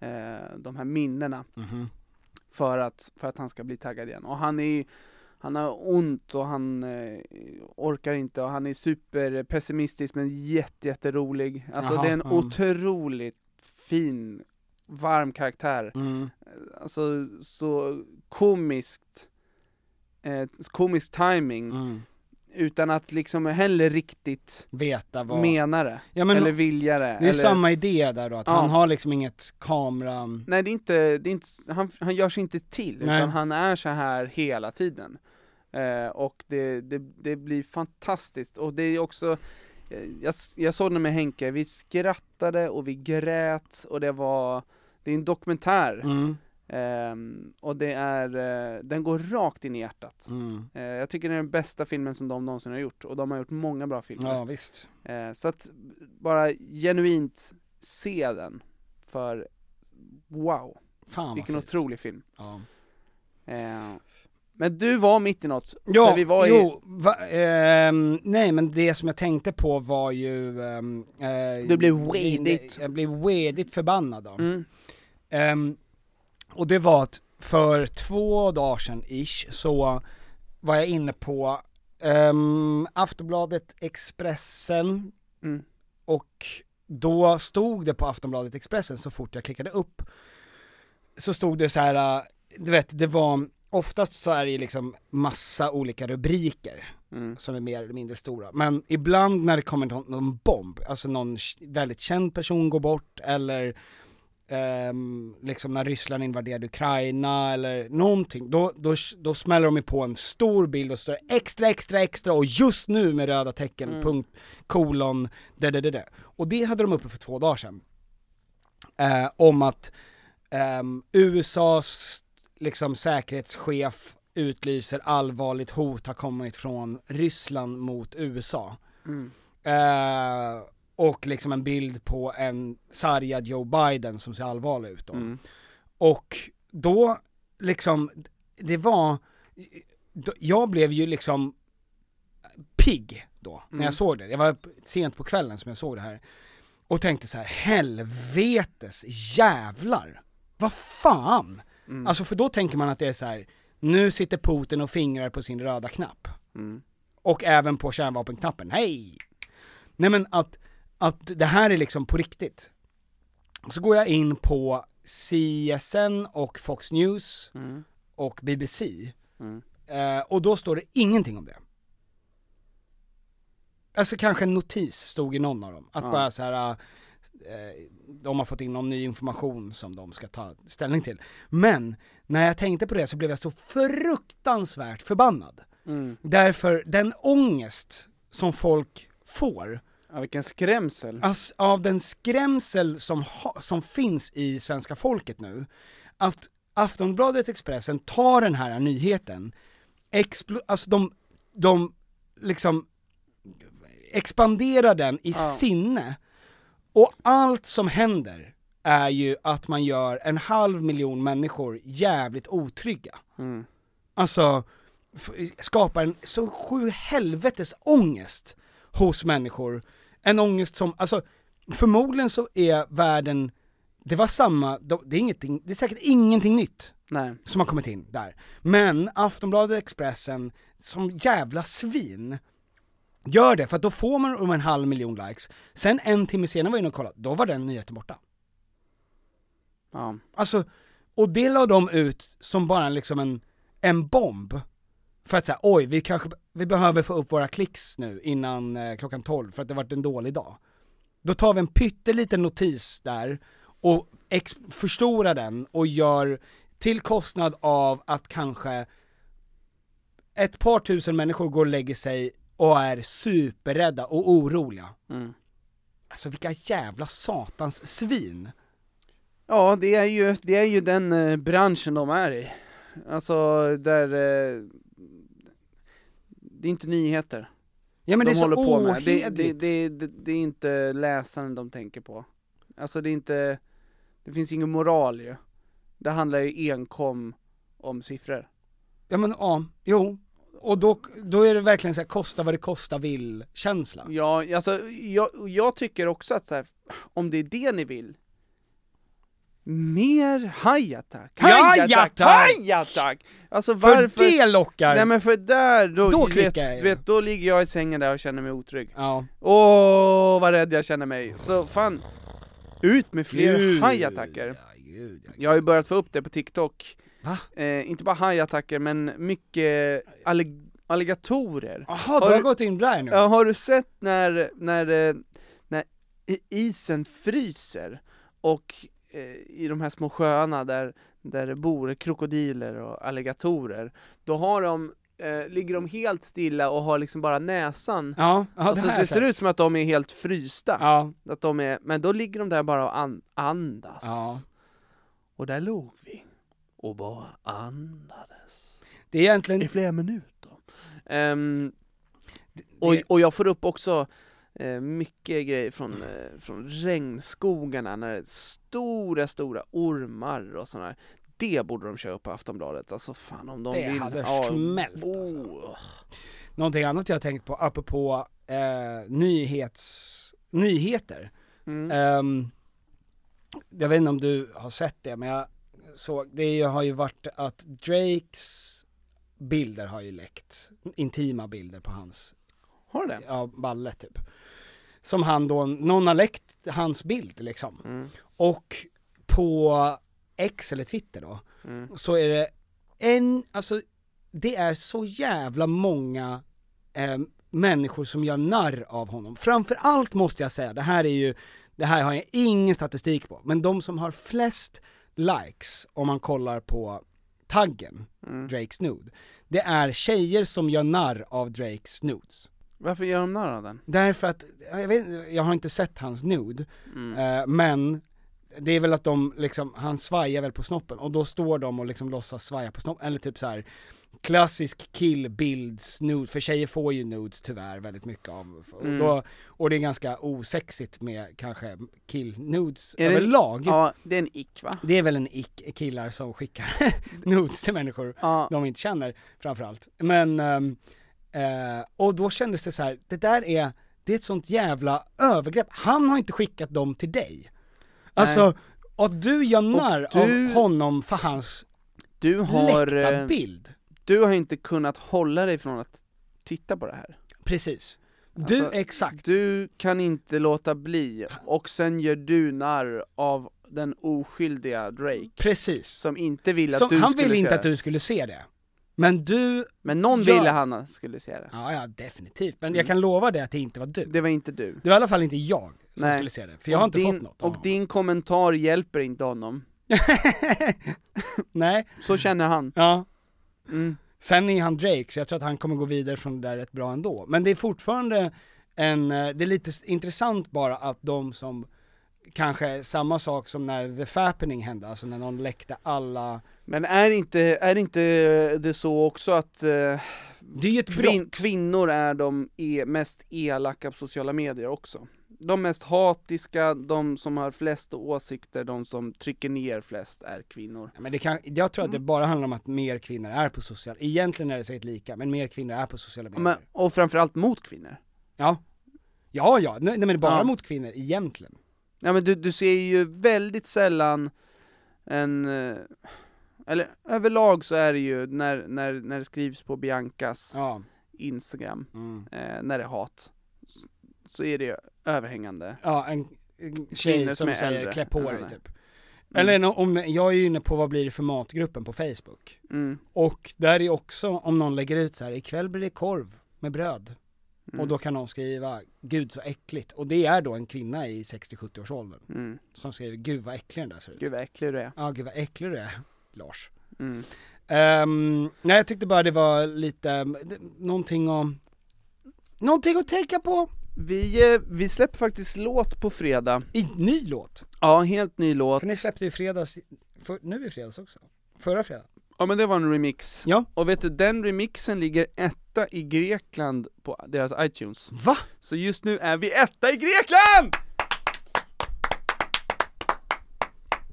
eh, de här minnena Mhm. för att, för att han ska bli taggad igen. Och han är han har ont och han eh, orkar inte och han är superpessimistisk men jätte, jätterolig. Alltså Jaha, det är en mm. otroligt fin, varm karaktär. Mm. Alltså så komiskt, eh, komisk timing Mm. utan att liksom heller riktigt Veta vad... mena det. Ja, men eller vilja det. det är eller... samma idé där då, att Ja. han har liksom inget kamera... Nej det är inte, det är inte han, han gör sig inte till, Nej. utan han är så här hela tiden. Eh, och det, det, det blir fantastiskt, och det är också jag, jag såg den med Henke, vi skrattade och vi grät och det var, det är en dokumentär. Mm. Ehm, och det är, eh, den går rakt in i hjärtat. Mm. Eh, jag tycker det är den bästa filmen som de någonsin har gjort, och de har gjort många bra filmer. Ja visst. Eh, så att bara genuint se den, för wow, Fan vilken fint. otrolig film. Ja. Eh, men du var mitt i något, Ja, vi var i, jo, va, ehm, nej men det som jag tänkte på var ju... ehm, eh, Du blev wedigt. Jag blev wedigt förbannad då. mm, Ehm, och det var att för två dagar sedan ish så var jag inne på um, Aftonbladet Expressen mm, och då stod det på Aftonbladet Expressen så fort jag klickade upp så stod det så här, äh, du vet det var oftast så är det ju liksom massa olika rubriker Mm. som är mer eller mindre stora. Men ibland när det kommer någon, någon bomb, alltså någon väldigt känd person går bort eller ehm, liksom när Ryssland invaderade Ukraina eller någonting, då, då, då smäller de ju på en stor bild och står extra, extra, extra och just nu med röda tecken, Mm. punkt, kolon, det, det, det, det. Och det hade de uppe för två dagar sedan. Eh, om att ehm, USAs liksom säkerhetschef utlyser allvarligt hot har kommit från Ryssland mot USA. Mm. Eh, och liksom en bild på en sargad Joe Biden som ser allvarlig ut då. Mm. Och då, liksom, det var, jag blev ju liksom pigg då, när Mm. jag såg det. Det var sent på kvällen som jag såg det här. Och tänkte så här: helvetes jävlar! Vad fan! Mm. Alltså för då tänker man att det är så här. nu sitter Putin och fingrar på sin röda knapp. Mm. Och även på kärnvapenknappen, hej! Nej men att, att det här är liksom på riktigt. Så går jag in på CSN och Fox News Mm. och BBC, Mm. eh, och då står det ingenting om det. Alltså kanske en notis stod i någon av dem, att Ja. bara så här. Eh, de har fått in någon ny information som de ska ta ställning till. Men, när jag tänkte på det så blev jag så fruktansvärt förbannad. Mm. Därför den ångest som folk får, Ja, vilken skrämsel. alltså, av den skrämsel som, ha, som finns i svenska folket nu, att Aftonbladet Expressen tar den här nyheten, explo, alltså de, de liksom expanderar den i Ja. sinne, och allt som händer är ju att man gör en halv miljon människor jävligt otrygga. Mm. Alltså, skapar en så sju helvetes ångest hos människor. En ångest som, alltså förmodligen så är världen, det var samma, de- det är, ingenting, det är säkert ingenting nytt Nej. som har kommit in där. Men Aftonbladet Expressen, som jävla svin, gör det för då får man om en halv miljon likes, sen en timme senare var jag inne och kollade, då var den nyheten borta. Ja. Alltså, och det la de ut som bara liksom en, en bomb. För att säga, oj, vi kanske, vi behöver få upp våra klicks nu innan eh, klockan 12 för att det varit en dålig dag. Då tar vi en pytteliten notis där och förstorar den och gör till kostnad av att kanske ett par tusen människor går och lägger sig och är superrädda och oroliga. Mm. Alltså vilka jävla satans svin. Ja, det är ju, det är ju den eh, branschen de är i. Alltså, där... Eh, det är inte nyheter Ja men de det är så med. Det, det, ohederligt. det, det, det är inte läsaren de tänker på. Alltså det är inte, det finns ingen moral ju. Det handlar ju enkom om siffror. Ja men ja, jo. Och då, då är det verkligen så här, kosta vad det kosta vill känsla. Ja, alltså jag, jag tycker också att så här, om det är det ni vill, mer hajattack! Hajattack! Hajattack! Alltså För varför? det lockar! Nej men för där, då, Då vet, jag vet, då ligger jag i sängen där och känner mig otrygg. Ja. Åh, vad rädd jag känner mig. Så fan, ut med fler gud, ja, Jag har ju börjat få upp det på TikTok. Eh, inte bara hajattacker, men mycket allig- alligatorer. Jaha, Har du har gått in där nu? Ja, har du sett när, när, eh, när isen fryser och eh, i de här små sjöarna där, där det bor krokodiler och alligatorer, då har de, eh, ligger de helt stilla och har liksom bara näsan Ja, ja Alltså det, här det ser sett. ut som att de är helt frysta, Ja, att de är, men då ligger de där bara och an, andas. ja. Och där låg vi och bara andades Det är egentligen, i flera minuter. Ehm, och, och jag får upp också eh, mycket grejer från, eh, från regnskogarna, när det är stora, stora ormar och sådär. Det borde de köra på Aftonbladet, alltså fan om de Det vill. hade smält, alltså. oh. någonting annat jag tänkt på, apropå eh, nyhets, nyheter. Mm. Ehm, jag vet inte om du har sett det, men jag såg, det har ju varit att Drakes bilder har ju läckt, intima bilder på hans, Har det? ja, balle typ. Som han då, någon har läckt hans bild liksom. Mm. Och på X eller Twitter då, Mm. så är det en, alltså det är så jävla många eh, människor som gör narr av honom. Framför allt måste jag säga, det här är ju, det här har jag ingen statistik på, men de som har flest likes, om man kollar på taggen, Mm. Drakes nude, det är tjejer som gör narr av Drakes nudes. Varför gör de narr av den? Därför att, jag, vet, jag har inte sett hans nude, Mm. eh, men det är väl att de liksom, han svajar väl på snoppen och då står de och liksom låtsas svaja på snoppen, eller typ så här klassisk killbilds nude, för tjejer får ju nudes tyvärr väldigt mycket av, och, Mm. då, och det är ganska osexigt med kanske kill-nudes överlag. Ja, det är en ick va? Det är väl en ick, killar som skickar nudes till människor Ja. de inte känner framförallt. Men, ehm, eh, och då kändes det så här, det där är, det är ett sånt jävla övergrepp. Han har inte skickat dem till dig. Alltså, att du gör narr du- av honom för hans Du har... läckta bild. Du har inte kunnat hålla dig från att titta på det här. Precis. Du, Alltså, exakt. Du kan inte låta bli, och sen gör du narr av den oskyldiga Drake. Precis. Som inte ville Som, att du han skulle ville se inte det. att du skulle se det. Men du... Men någon gör- ville han skulle se det. Ja, ja definitivt. Men jag kan lova dig att det inte var du. Det var inte du. Det var i alla fall inte jag som Nej. skulle se det, för jag har Och inte din, fått något Och din kommentar hjälper inte honom. Nej. Så känner han. Ja. Mm. Sen är han Drake, så jag tror att han kommer gå vidare från det där rätt bra ändå. Men det är fortfarande en, eh, det är lite intressant bara att de som, kanske samma sak som när The Fappening hände, alltså när någon läckte alla Men är inte, är inte det så också att eh, Det är ett kvin, brott. kvinnor är de e mest elaka på sociala medier också? De mest hatiska, de som har flest åsikter, de som trycker ner flest är kvinnor. Ja, Men det kan, jag tror att det bara handlar om att mer kvinnor är på sociala, egentligen är det säkert lika, men mer kvinnor är på sociala medier. Men, och framförallt mot kvinnor. Ja. Ja, ja, nej, men bara Ja. mot kvinnor egentligen. Ja men du, du ser ju väldigt sällan en, eh, eller överlag så är det ju när, när, när det skrivs på Biancas Ja. Instagram, Mm. eh, när det är hat, så är det överhängande. Ja, en, en tjej som, som säger klä på dig henne. typ. Eller om, jag är ju inne på vad blir det för matgruppen på Facebook. Mm. Och där är också, om någon lägger ut så här, ikväll blir det korv med bröd. Mm. Och då kan någon skriva, gud så äckligt. Och det är då en kvinna i 60-70 års åldern Mm. som skriver, gud vad äcklig den där ser ut. Gud vad äcklig du är. Ja, gud vad äcklig du är, Lars. Mm. Ehm, nej jag tyckte bara det var lite, det- någonting att, någonting att tänka på. Vi, eh, vi släpper faktiskt låt på fredag. I ny låt. Ja, helt ny låt. För ni släppte ju fredags, för, nu i fredags också. Förra fredagen. Ja men det var en remix. Ja. Och vet du, den remixen ligger etta i Grekland på deras iTunes. Va? Så just nu är vi etta i Grekland!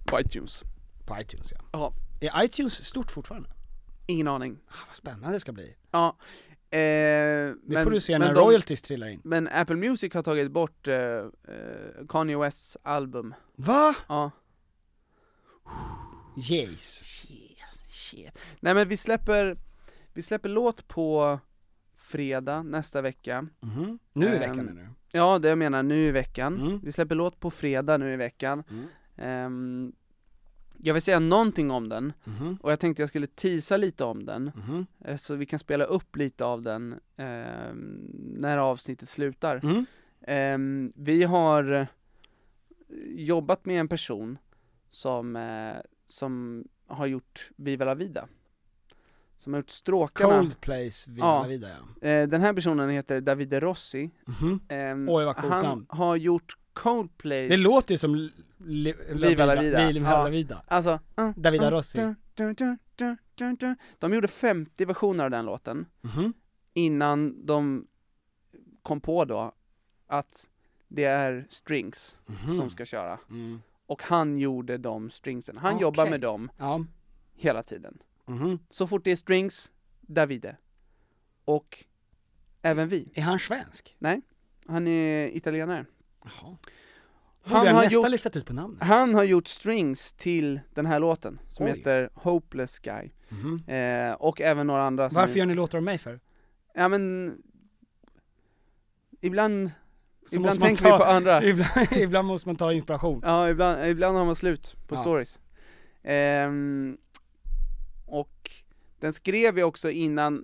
På iTunes. På iTunes ja. Ja, Är iTunes stort fortfarande? ingen aning. Ah, vad spännande det ska bli. Ja. Eh, Det men, får du se när de- royalties trillar in. Men Apple Music har tagit bort eh, eh, Kanye Wests album. Va? Ja. Yes. Nej men vi släpper, vi släpper låt på fredag nästa vecka. Mhm. Nu i Ehm, veckan menar du? Ja, det jag menar nu i veckan. Mm. Vi släpper låt på fredag nu i veckan. Mm. Ehm, jag vill säga någonting om den, Mhm. och jag tänkte jag skulle teasa lite om den, Mhm. eh, så vi kan spela upp lite av den ehm, när avsnittet slutar. Mm. Ehm, vi har eh, jobbat med en person som, eh, som har gjort Viva la Vida. Som har gjort stråkarna. Coldplays Viva Ja. la Vida ja. Eh, den här personen heter Davide Rossi. Ehm, Oj, vad coolt han namn. har gjort Coldplays Det låter ju som li, Viva la Vida. Viva Ja. la Vida. Alltså, uh, Davida uh, Rossi. De gjorde 50 versioner av den låten Mhm. innan de kom på då att det är strings Mhm. som ska köra. Mm. Och han gjorde de stringsen. Han Okej. jobbar med dem Ja. hela tiden. Mhm. Så fort det är strings, Davide. Och även vi. Är han svensk? Nej, han är italienare. Jaha. Han har gjort- listat ut på namnet. Han har gjort strings till den här låten som Oj. heter Hopeless Guy. Mhm. Eh, och även några andra som Varför är- gör ni låtar om mig för? Ja men Ibland, Så ibland tänker ta- vi på andra Ibland, ibland måste man ta inspiration. Ja, ibland, ibland har man slut på Ja. stories Ehm, Och Den skrev vi också innan,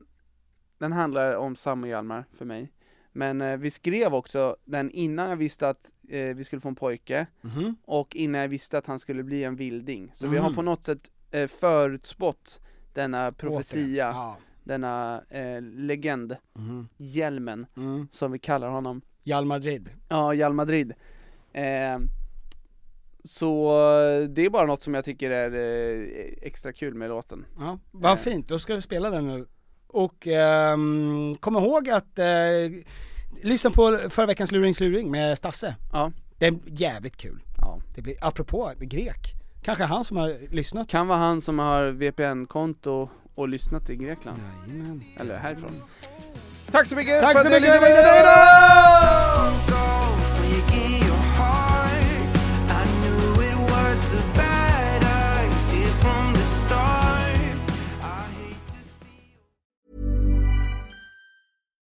den handlar om Sam och Hjalmar för mig. Men eh, vi skrev också den innan jag visste att eh, vi skulle få en pojke, Mhm. och innan jag visste att han skulle bli en vilding. Så vi har Mhm. på något sätt eh, förutspått denna profetia, Ja. denna eh, legend, Mhm. hjälmen, Mm. som vi kallar honom. Real Madrid. Ja, Real Madrid. Eh, så det är bara något som jag tycker är eh, extra kul med låten. Ja, vad Eh. fint, då ska vi spela den nu. Och ehm, kom ihåg att eh, lyssna på förra veckans Luringsluring med Stasse. Ja. Det är jävligt kul. Ja. Det blir, apropå grek, kanske han som har lyssnat. Kan vara han som har VPN-konto och lyssnat i Grekland. Jajamän. Eller härifrån. Tack så mycket Tack för så att ni mycket!